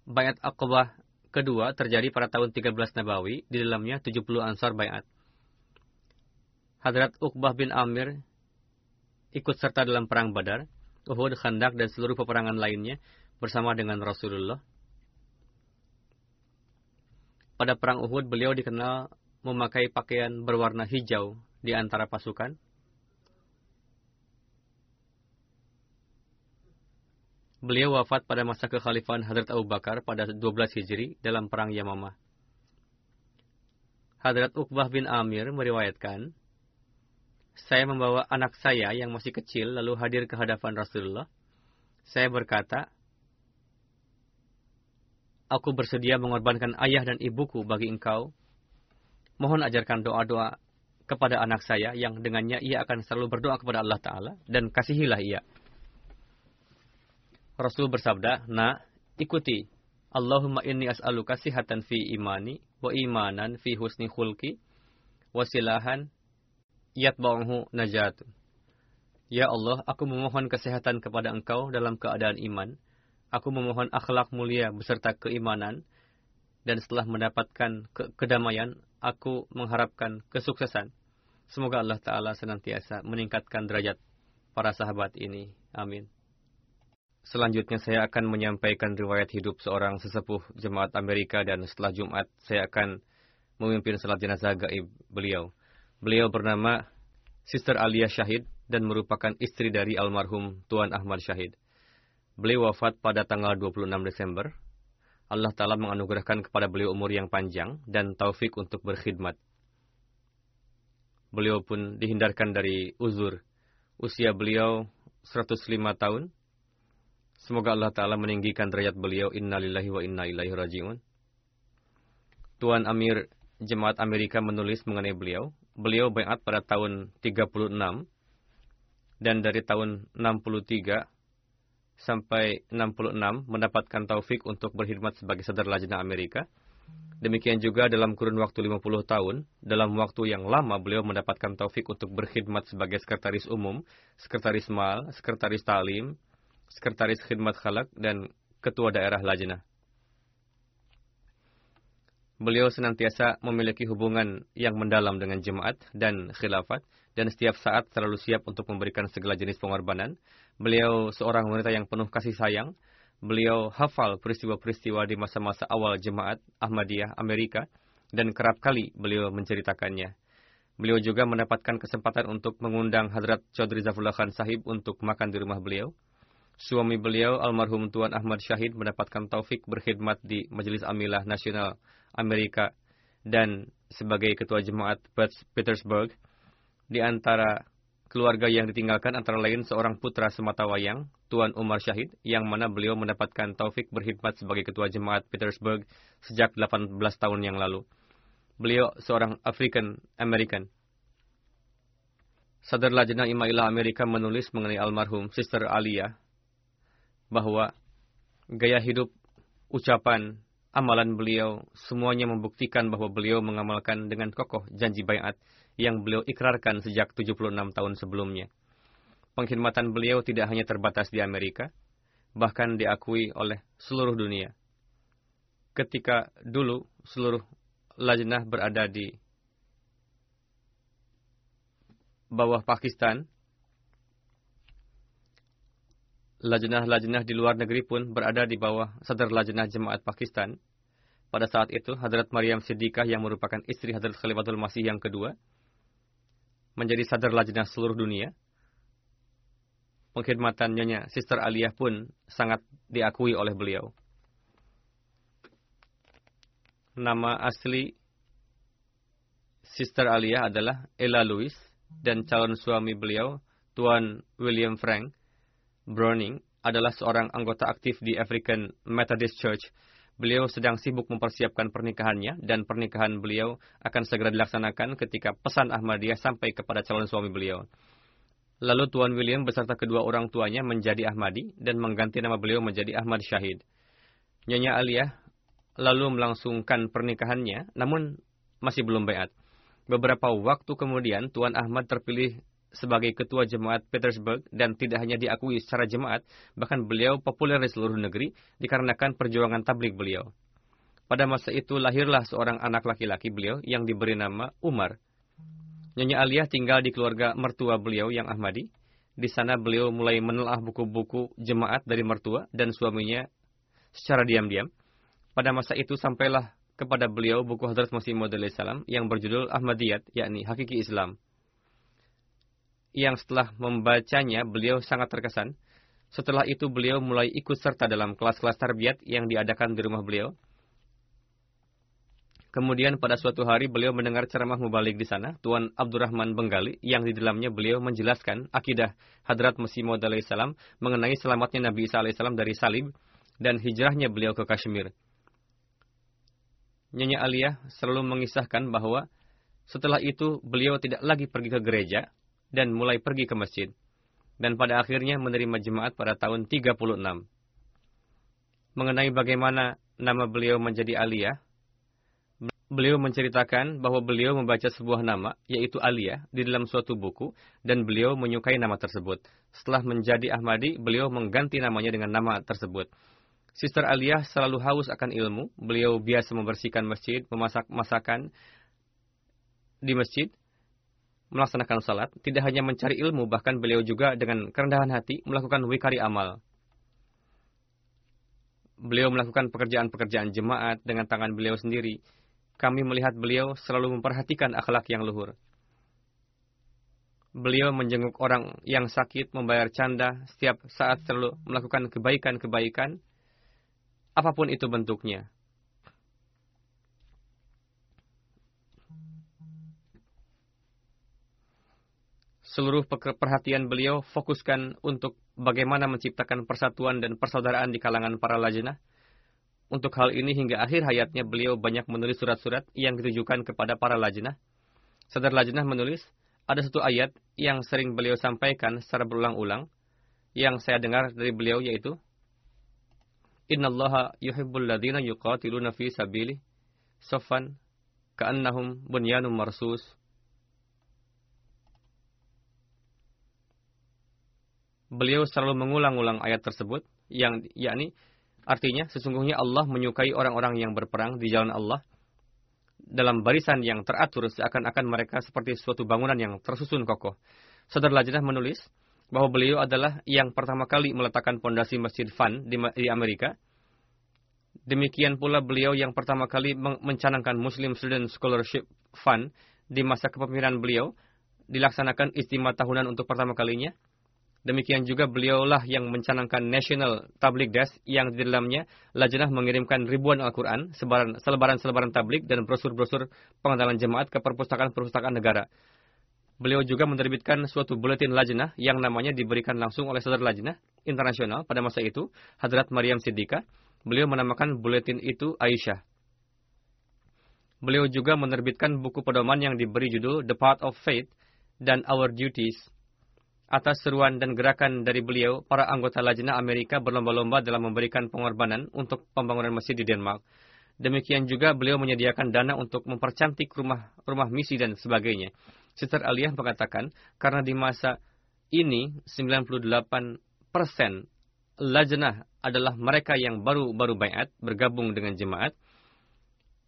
Bayat Aqabah kedua terjadi pada tahun 13 Nabawi, di dalamnya 70 ansar bayat. Hadrat Uqbah bin Amir ikut serta dalam perang Badar, Uhud, Khandak, dan seluruh peperangan lainnya bersama dengan Rasulullah. Pada perang Uhud, beliau dikenal memakai pakaian berwarna hijau di antara pasukan? Beliau wafat pada masa kekhalifahan Hadrat Abu Bakar pada 12 Hijri dalam Perang Yamamah. Hadrat Uqbah bin Amir meriwayatkan, saya membawa anak saya yang masih kecil lalu hadir ke hadapan Rasulullah. Saya berkata, Aku bersedia mengorbankan ayah dan ibuku bagi engkau Mohon ajarkan doa-doa kepada anak saya yang dengannya ia akan selalu berdoa kepada Allah Ta'ala dan kasihilah ia. Rasul bersabda, Nah, ikuti. Allahumma inni as'aluka sihatan fi imani wa imanan fi husni khulki wa silahan yatba'uhu najatun. Ya Allah, aku memohon kesehatan kepada engkau dalam keadaan iman. Aku memohon akhlak mulia beserta keimanan. Dan setelah mendapatkan ke kedamaian, aku mengharapkan kesuksesan. Semoga Allah Ta'ala senantiasa meningkatkan derajat para sahabat ini. Amin. Selanjutnya saya akan menyampaikan riwayat hidup seorang sesepuh jemaat Amerika dan setelah Jumat saya akan memimpin salat jenazah gaib beliau. Beliau bernama Sister Alia Syahid dan merupakan istri dari almarhum Tuan Ahmad Syahid. Beliau wafat pada tanggal 26 Desember Allah Ta'ala menganugerahkan kepada beliau umur yang panjang dan taufik untuk berkhidmat. Beliau pun dihindarkan dari uzur. Usia beliau 105 tahun. Semoga Allah Ta'ala meninggikan derajat beliau. Innalillahi wa inna ilaihi raji'un. Tuan Amir Jemaat Amerika menulis mengenai beliau. Beliau bayat pada tahun 36 dan dari tahun 63 sampai 66 mendapatkan taufik untuk berkhidmat sebagai sadar lajnah Amerika. Demikian juga dalam kurun waktu 50 tahun, dalam waktu yang lama beliau mendapatkan taufik untuk berkhidmat sebagai sekretaris umum, sekretaris mal, sekretaris talim, sekretaris khidmat khalak, dan ketua daerah lajnah. Beliau senantiasa memiliki hubungan yang mendalam dengan jemaat dan khilafat, dan setiap saat selalu siap untuk memberikan segala jenis pengorbanan, Beliau seorang wanita yang penuh kasih sayang. Beliau hafal peristiwa-peristiwa di masa-masa awal jemaat Ahmadiyah Amerika dan kerap kali beliau menceritakannya. Beliau juga mendapatkan kesempatan untuk mengundang Hadrat Chaudhry Zafullah Khan Sahib untuk makan di rumah beliau. Suami beliau, almarhum Tuan Ahmad Syahid, mendapatkan taufik berkhidmat di Majelis Amilah Nasional Amerika dan sebagai ketua jemaat Petersburg. Di antara Keluarga yang ditinggalkan antara lain seorang putra semata wayang, Tuan Umar Syahid, yang mana beliau mendapatkan taufik berkhidmat sebagai ketua jemaat Petersburg sejak 18 tahun yang lalu. Beliau seorang African American. Sadar Lajnah Imailah Amerika menulis mengenai almarhum Sister Alia bahwa gaya hidup, ucapan, amalan beliau semuanya membuktikan bahwa beliau mengamalkan dengan kokoh janji bayat yang beliau ikrarkan sejak 76 tahun sebelumnya. Pengkhidmatan beliau tidak hanya terbatas di Amerika, bahkan diakui oleh seluruh dunia. Ketika dulu seluruh lajnah berada di bawah Pakistan, lajnah-lajnah di luar negeri pun berada di bawah sadar lajnah jemaat Pakistan. Pada saat itu, Hadrat Maryam Siddiqah yang merupakan istri Hadrat Khalifatul Masih yang kedua, menjadi sadar lajnah seluruh dunia. Pengkhidmatan Nyonya Sister Aliyah pun sangat diakui oleh beliau. Nama asli Sister Aliyah adalah Ella Lewis dan calon suami beliau, Tuan William Frank Browning, adalah seorang anggota aktif di African Methodist Church. Beliau sedang sibuk mempersiapkan pernikahannya dan pernikahan beliau akan segera dilaksanakan ketika pesan Ahmadiyah sampai kepada calon suami beliau. Lalu Tuan William beserta kedua orang tuanya menjadi Ahmadi dan mengganti nama beliau menjadi Ahmad Syahid. Nyonya Aliyah lalu melangsungkan pernikahannya, namun masih belum bayat. Beberapa waktu kemudian, Tuan Ahmad terpilih sebagai ketua jemaat Petersburg dan tidak hanya diakui secara jemaat, bahkan beliau populer di seluruh negeri dikarenakan perjuangan tablik beliau. Pada masa itu lahirlah seorang anak laki-laki beliau yang diberi nama Umar. Nyonya Aliyah tinggal di keluarga mertua beliau yang Ahmadi. Di sana beliau mulai menelaah buku-buku jemaat dari mertua dan suaminya secara diam-diam. Pada masa itu sampailah kepada beliau buku Hadrat Masih Maud salam yang berjudul Ahmadiyat, yakni Hakiki Islam. Yang setelah membacanya, beliau sangat terkesan. Setelah itu beliau mulai ikut serta dalam kelas-kelas tarbiyat yang diadakan di rumah beliau. Kemudian pada suatu hari beliau mendengar ceramah mubalik di sana, Tuan Abdurrahman Benggali, yang di dalamnya beliau menjelaskan akidah Hadrat Masih Maud salam mengenai selamatnya Nabi Isa salam dari salib dan hijrahnya beliau ke Kashmir. Nyonya Aliyah selalu mengisahkan bahwa setelah itu beliau tidak lagi pergi ke gereja dan mulai pergi ke masjid. Dan pada akhirnya menerima jemaat pada tahun 36. Mengenai bagaimana nama beliau menjadi Aliyah, beliau menceritakan bahwa beliau membaca sebuah nama, yaitu Aliyah, di dalam suatu buku, dan beliau menyukai nama tersebut. Setelah menjadi Ahmadi, beliau mengganti namanya dengan nama tersebut. Sister Aliyah selalu haus akan ilmu. Beliau biasa membersihkan masjid, memasak masakan di masjid, melaksanakan salat. Tidak hanya mencari ilmu, bahkan beliau juga dengan kerendahan hati melakukan wikari amal. Beliau melakukan pekerjaan-pekerjaan jemaat dengan tangan beliau sendiri. Kami melihat beliau selalu memperhatikan akhlak yang luhur. Beliau menjenguk orang yang sakit, membayar canda, setiap saat selalu melakukan kebaikan-kebaikan, apa pun itu bentuknya. Seluruh perhatian beliau fokuskan untuk bagaimana menciptakan persatuan dan persaudaraan di kalangan para lajnah. Untuk hal ini hingga akhir hayatnya beliau banyak menulis surat-surat yang ditujukan kepada para lajnah. Sadar lajnah menulis, ada satu ayat yang sering beliau sampaikan secara berulang-ulang, yang saya dengar dari beliau yaitu, Innallaha yuhibbul ladhina yuqatiluna fi sabili safan ka'annahum bunyanum marsus. Beliau selalu mengulang-ulang ayat tersebut yang yakni artinya sesungguhnya Allah menyukai orang-orang yang berperang di jalan Allah dalam barisan yang teratur seakan-akan mereka seperti suatu bangunan yang tersusun kokoh. Saudara Lajnah menulis, bahwa beliau adalah yang pertama kali meletakkan pondasi Masjid Fan di, Amerika. Demikian pula beliau yang pertama kali mencanangkan Muslim Student Scholarship Fund di masa kepemimpinan beliau, dilaksanakan istimewa tahunan untuk pertama kalinya. Demikian juga beliaulah yang mencanangkan National Tablik Desk yang di dalamnya Lajnah mengirimkan ribuan Al-Quran, selebaran-selebaran tablik dan brosur-brosur pengenalan jemaat ke perpustakaan-perpustakaan negara. Beliau juga menerbitkan suatu buletin lajnah yang namanya diberikan langsung oleh saudara lajnah internasional pada masa itu, Hadrat Maryam Siddiqah. Beliau menamakan buletin itu Aisyah. Beliau juga menerbitkan buku pedoman yang diberi judul The Path of Faith dan Our Duties. Atas seruan dan gerakan dari beliau, para anggota Lajnah Amerika berlomba-lomba dalam memberikan pengorbanan untuk pembangunan masjid di Denmark. Demikian juga beliau menyediakan dana untuk mempercantik rumah rumah misi dan sebagainya. Sister Aliyah mengatakan, karena di masa ini 98 persen lajnah adalah mereka yang baru-baru bayat bergabung dengan jemaat.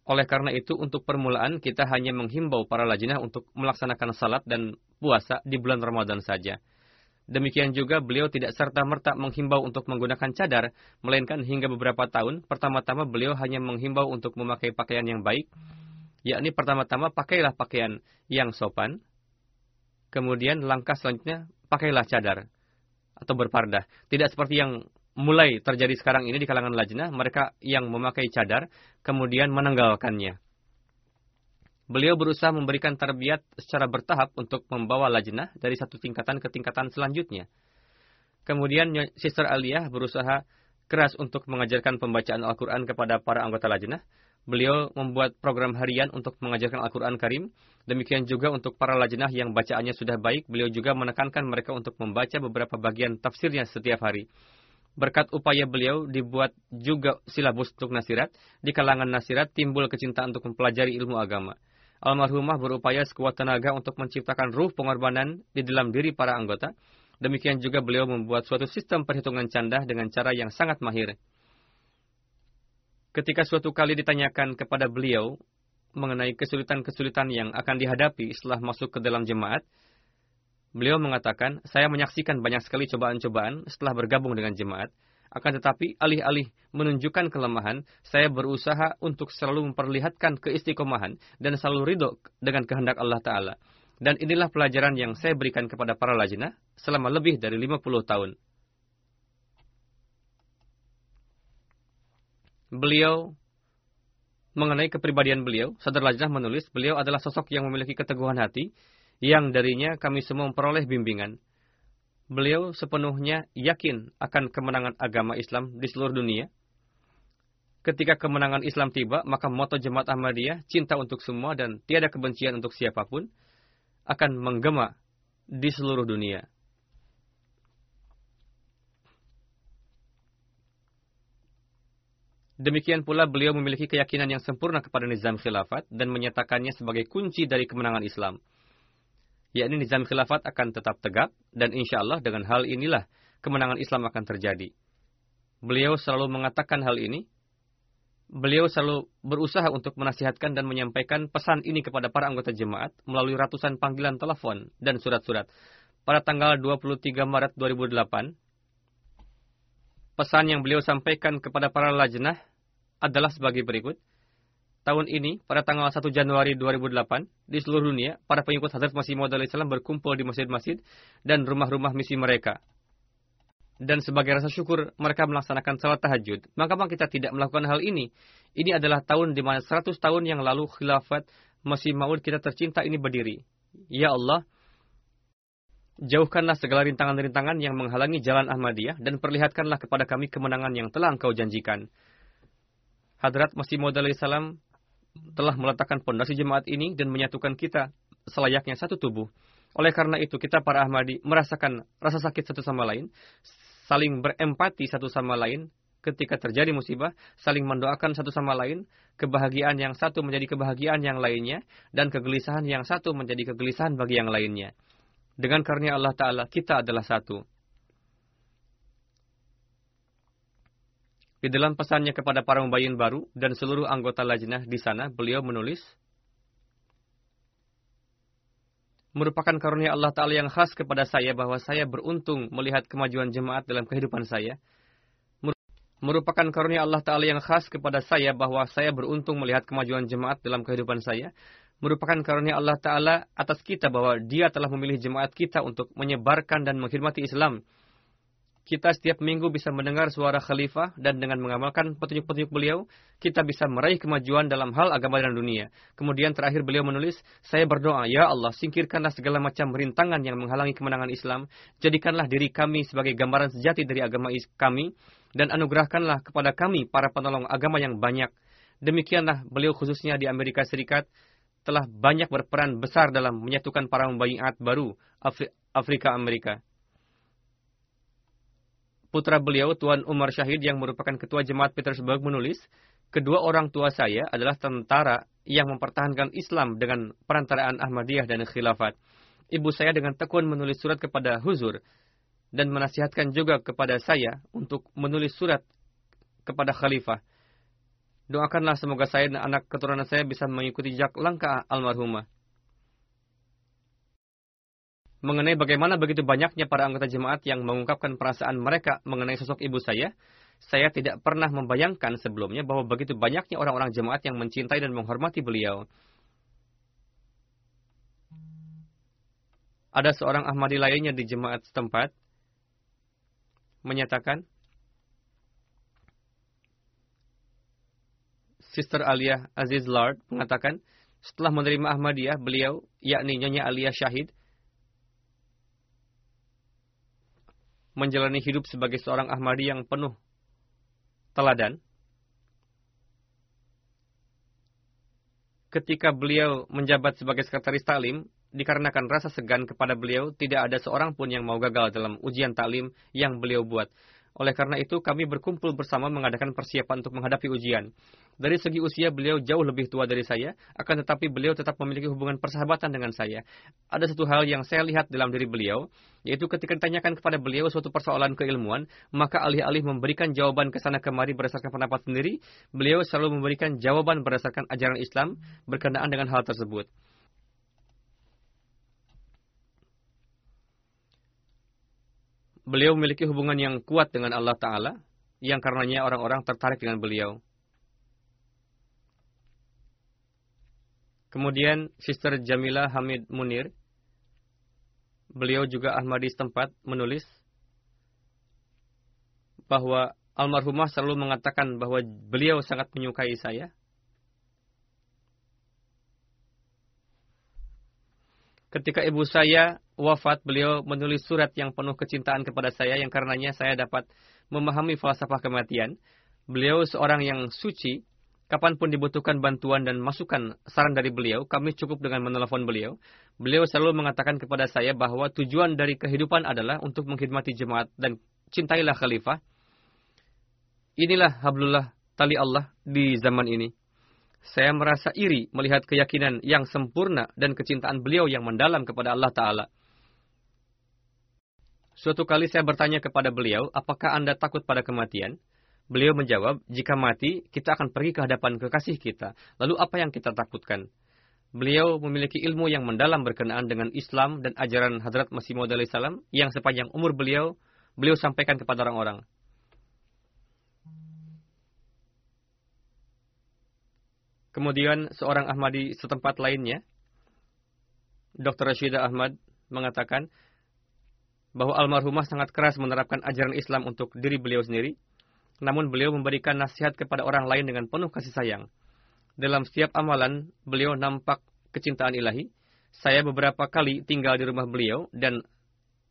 Oleh karena itu, untuk permulaan kita hanya menghimbau para lajnah untuk melaksanakan salat dan puasa di bulan Ramadan saja. Demikian juga beliau tidak serta-merta menghimbau untuk menggunakan cadar, melainkan hingga beberapa tahun, pertama-tama beliau hanya menghimbau untuk memakai pakaian yang baik, yakni pertama-tama pakailah pakaian yang sopan, kemudian langkah selanjutnya pakailah cadar atau berpardah. Tidak seperti yang mulai terjadi sekarang ini di kalangan lajnah, mereka yang memakai cadar, kemudian menanggalkannya. Beliau berusaha memberikan terbiat secara bertahap untuk membawa lajnah dari satu tingkatan ke tingkatan selanjutnya. Kemudian Sister Aliyah berusaha keras untuk mengajarkan pembacaan Al-Quran kepada para anggota lajnah. Beliau membuat program harian untuk mengajarkan Al-Quran Karim. Demikian juga untuk para lajnah yang bacaannya sudah baik, beliau juga menekankan mereka untuk membaca beberapa bagian tafsirnya setiap hari. Berkat upaya beliau dibuat juga silabus untuk nasirat. Di kalangan nasirat timbul kecintaan untuk mempelajari ilmu agama. Almarhumah berupaya sekuat tenaga untuk menciptakan ruh pengorbanan di dalam diri para anggota. Demikian juga beliau membuat suatu sistem perhitungan canda dengan cara yang sangat mahir. Ketika suatu kali ditanyakan kepada beliau mengenai kesulitan-kesulitan yang akan dihadapi setelah masuk ke dalam jemaat, beliau mengatakan, saya menyaksikan banyak sekali cobaan-cobaan setelah bergabung dengan jemaat. Akan tetapi, alih-alih menunjukkan kelemahan, saya berusaha untuk selalu memperlihatkan keistiqomahan dan selalu ridho dengan kehendak Allah Ta'ala. Dan inilah pelajaran yang saya berikan kepada para lajnah selama lebih dari 50 tahun. Beliau mengenai kepribadian beliau, Sadar Lajnah menulis, beliau adalah sosok yang memiliki keteguhan hati, yang darinya kami semua memperoleh bimbingan beliau sepenuhnya yakin akan kemenangan agama Islam di seluruh dunia. Ketika kemenangan Islam tiba, maka moto Jemaat Ahmadiyah, cinta untuk semua dan tiada kebencian untuk siapa pun, akan menggema di seluruh dunia. Demikian pula beliau memiliki keyakinan yang sempurna kepada nizam khilafat dan menyatakannya sebagai kunci dari kemenangan Islam yakni nizam khilafat akan tetap tegak, dan insya Allah dengan hal inilah kemenangan Islam akan terjadi. Beliau selalu mengatakan hal ini. Beliau selalu berusaha untuk menasihatkan dan menyampaikan pesan ini kepada para anggota jemaat melalui ratusan panggilan telepon dan surat-surat. Pada tanggal 23 Maret 2008, pesan yang beliau sampaikan kepada para lajnah adalah sebagai berikut tahun ini, pada tanggal 1 Januari 2008, di seluruh dunia, para pengikut Hazrat Masih Maud Islam berkumpul di masjid-masjid dan rumah-rumah misi mereka. Dan sebagai rasa syukur, mereka melaksanakan salat tahajud. Mengapa kita tidak melakukan hal ini? Ini adalah tahun di mana 100 tahun yang lalu khilafat Masih Maud kita tercinta ini berdiri. Ya Allah, jauhkanlah segala rintangan-rintangan yang menghalangi jalan Ahmadiyah dan perlihatkanlah kepada kami kemenangan yang telah engkau janjikan. Hadrat Masih Maud salam telah meletakkan pondasi jemaat ini dan menyatukan kita selayaknya satu tubuh. Oleh karena itu, kita para Ahmadi merasakan rasa sakit satu sama lain, saling berempati satu sama lain ketika terjadi musibah, saling mendoakan satu sama lain, kebahagiaan yang satu menjadi kebahagiaan yang lainnya, dan kegelisahan yang satu menjadi kegelisahan bagi yang lainnya. Dengan karunia Allah Ta'ala, kita adalah satu. Di dalam pesannya kepada para membayin baru dan seluruh anggota lajnah di sana, beliau menulis, merupakan karunia Allah Ta'ala yang khas kepada saya bahwa saya beruntung melihat kemajuan jemaat dalam kehidupan saya. Merupakan karunia Allah Ta'ala yang khas kepada saya bahwa saya beruntung melihat kemajuan jemaat dalam kehidupan saya. Merupakan karunia Allah Ta'ala atas kita bahwa dia telah memilih jemaat kita untuk menyebarkan dan menghormati Islam kita setiap minggu bisa mendengar suara khalifah dan dengan mengamalkan petunjuk-petunjuk beliau, kita bisa meraih kemajuan dalam hal agama dan dunia. Kemudian terakhir beliau menulis, saya berdoa, Ya Allah, singkirkanlah segala macam rintangan yang menghalangi kemenangan Islam, jadikanlah diri kami sebagai gambaran sejati dari agama kami, dan anugerahkanlah kepada kami para penolong agama yang banyak. Demikianlah beliau khususnya di Amerika Serikat, telah banyak berperan besar dalam menyatukan para membayiat baru Afri Afrika Amerika. Putra beliau, Tuan Umar Syahid yang merupakan ketua jemaat Petersburg menulis, kedua orang tua saya adalah tentara yang mempertahankan Islam dengan perantaraan Ahmadiyah dan Khilafat. Ibu saya dengan tekun menulis surat kepada Huzur dan menasihatkan juga kepada saya untuk menulis surat kepada Khalifah. Doakanlah semoga saya dan anak keturunan saya bisa mengikuti jejak langkah almarhumah. Mengenai bagaimana begitu banyaknya para anggota jemaat yang mengungkapkan perasaan mereka mengenai sosok ibu saya, saya tidak pernah membayangkan sebelumnya bahwa begitu banyaknya orang-orang jemaat yang mencintai dan menghormati beliau. Ada seorang Ahmadi lainnya di jemaat setempat menyatakan, Sister Alia Aziz Lord mengatakan, setelah menerima Ahmadiyah, beliau, yakni Nyonya Alia Syahid, menjalani hidup sebagai seorang Ahmadi yang penuh teladan. Ketika beliau menjabat sebagai sekretaris taklim, dikarenakan rasa segan kepada beliau, tidak ada seorang pun yang mau gagal dalam ujian taklim yang beliau buat. Oleh karena itu, kami berkumpul bersama mengadakan persiapan untuk menghadapi ujian. Dari segi usia, beliau jauh lebih tua dari saya, akan tetapi beliau tetap memiliki hubungan persahabatan dengan saya. Ada satu hal yang saya lihat dalam diri beliau, yaitu ketika ditanyakan kepada beliau suatu persoalan keilmuan, maka alih-alih memberikan jawaban ke sana kemari berdasarkan pendapat sendiri, beliau selalu memberikan jawaban berdasarkan ajaran Islam berkenaan dengan hal tersebut. beliau memiliki hubungan yang kuat dengan Allah Ta'ala, yang karenanya orang-orang tertarik dengan beliau. Kemudian Sister Jamila Hamid Munir, beliau juga Ahmadi setempat menulis bahwa almarhumah selalu mengatakan bahwa beliau sangat menyukai saya. Ketika ibu saya wafat, beliau menulis surat yang penuh kecintaan kepada saya yang karenanya saya dapat memahami falsafah kematian. Beliau seorang yang suci, kapan pun dibutuhkan bantuan dan masukan saran dari beliau, kami cukup dengan menelpon beliau. Beliau selalu mengatakan kepada saya bahwa tujuan dari kehidupan adalah untuk mengkhidmati jemaat dan cintailah khalifah. Inilah hablullah tali Allah di zaman ini. Saya merasa iri melihat keyakinan yang sempurna dan kecintaan beliau yang mendalam kepada Allah Ta'ala. Suatu kali saya bertanya kepada beliau, apakah Anda takut pada kematian? Beliau menjawab, jika mati, kita akan pergi ke hadapan kekasih kita. Lalu apa yang kita takutkan? Beliau memiliki ilmu yang mendalam berkenaan dengan Islam dan ajaran Hadrat Masih Maud salam yang sepanjang umur beliau, beliau sampaikan kepada orang-orang. Kemudian seorang Ahmadi setempat lainnya, Dr. Rashidah Ahmad, mengatakan, bahwa almarhumah sangat keras menerapkan ajaran Islam untuk diri beliau sendiri, namun beliau memberikan nasihat kepada orang lain dengan penuh kasih sayang. Dalam setiap amalan, beliau nampak kecintaan ilahi. Saya beberapa kali tinggal di rumah beliau dan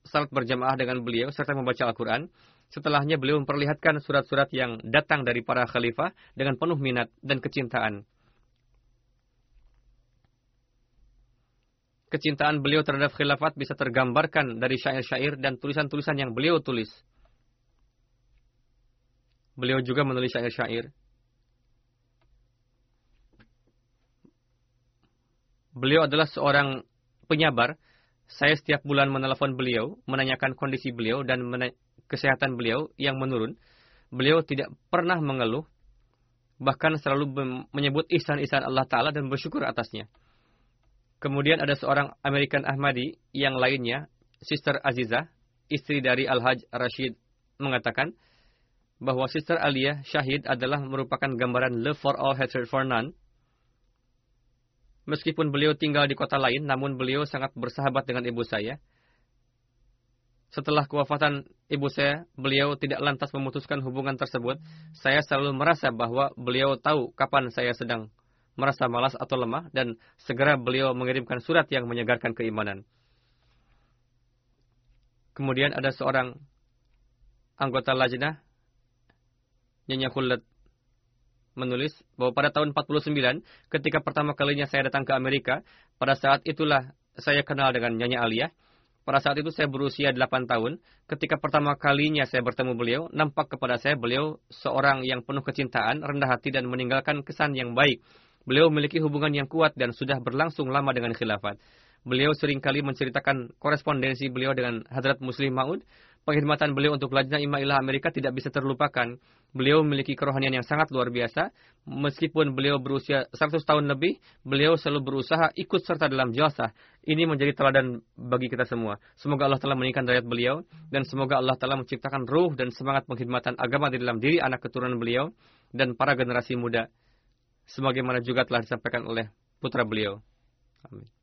salat berjamaah dengan beliau serta membaca Al-Quran. Setelahnya beliau memperlihatkan surat-surat yang datang dari para khalifah dengan penuh minat dan kecintaan. kecintaan beliau terhadap khilafat bisa tergambarkan dari syair-syair dan tulisan-tulisan yang beliau tulis. Beliau juga menulis syair-syair. Beliau adalah seorang penyabar. Saya setiap bulan menelepon beliau, menanyakan kondisi beliau dan kesehatan beliau yang menurun. Beliau tidak pernah mengeluh, bahkan selalu menyebut ihsan-ihsan Allah Ta'ala dan bersyukur atasnya. Kemudian ada seorang American Ahmadi yang lainnya, Sister Aziza, istri dari Al-Hajj Rashid, mengatakan bahwa Sister Alia Syahid adalah merupakan gambaran love for all, hatred for none. Meskipun beliau tinggal di kota lain, namun beliau sangat bersahabat dengan ibu saya. Setelah kewafatan ibu saya, beliau tidak lantas memutuskan hubungan tersebut. Saya selalu merasa bahwa beliau tahu kapan saya sedang merasa malas atau lemah dan segera beliau mengirimkan surat yang menyegarkan keimanan. Kemudian ada seorang anggota lajnah, Nyonya Khulad menulis bahwa pada tahun 49 ketika pertama kalinya saya datang ke Amerika, pada saat itulah saya kenal dengan Nyanyi Aliyah. Pada saat itu saya berusia 8 tahun. Ketika pertama kalinya saya bertemu beliau, nampak kepada saya beliau seorang yang penuh kecintaan, rendah hati dan meninggalkan kesan yang baik. Beliau memiliki hubungan yang kuat dan sudah berlangsung lama dengan khilafat. Beliau sering kali menceritakan korespondensi beliau dengan Hadrat Muslim Maud. Pengkhidmatan beliau untuk Lajnah Imailah Amerika tidak bisa terlupakan. Beliau memiliki kerohanian yang sangat luar biasa. Meskipun beliau berusia 100 tahun lebih, beliau selalu berusaha ikut serta dalam jasa. Ini menjadi teladan bagi kita semua. Semoga Allah telah meningkatkan derajat beliau dan semoga Allah telah menciptakan ruh dan semangat pengkhidmatan agama di dalam diri anak keturunan beliau dan para generasi muda. Sebagaimana juga telah disampaikan oleh putra beliau. Amin.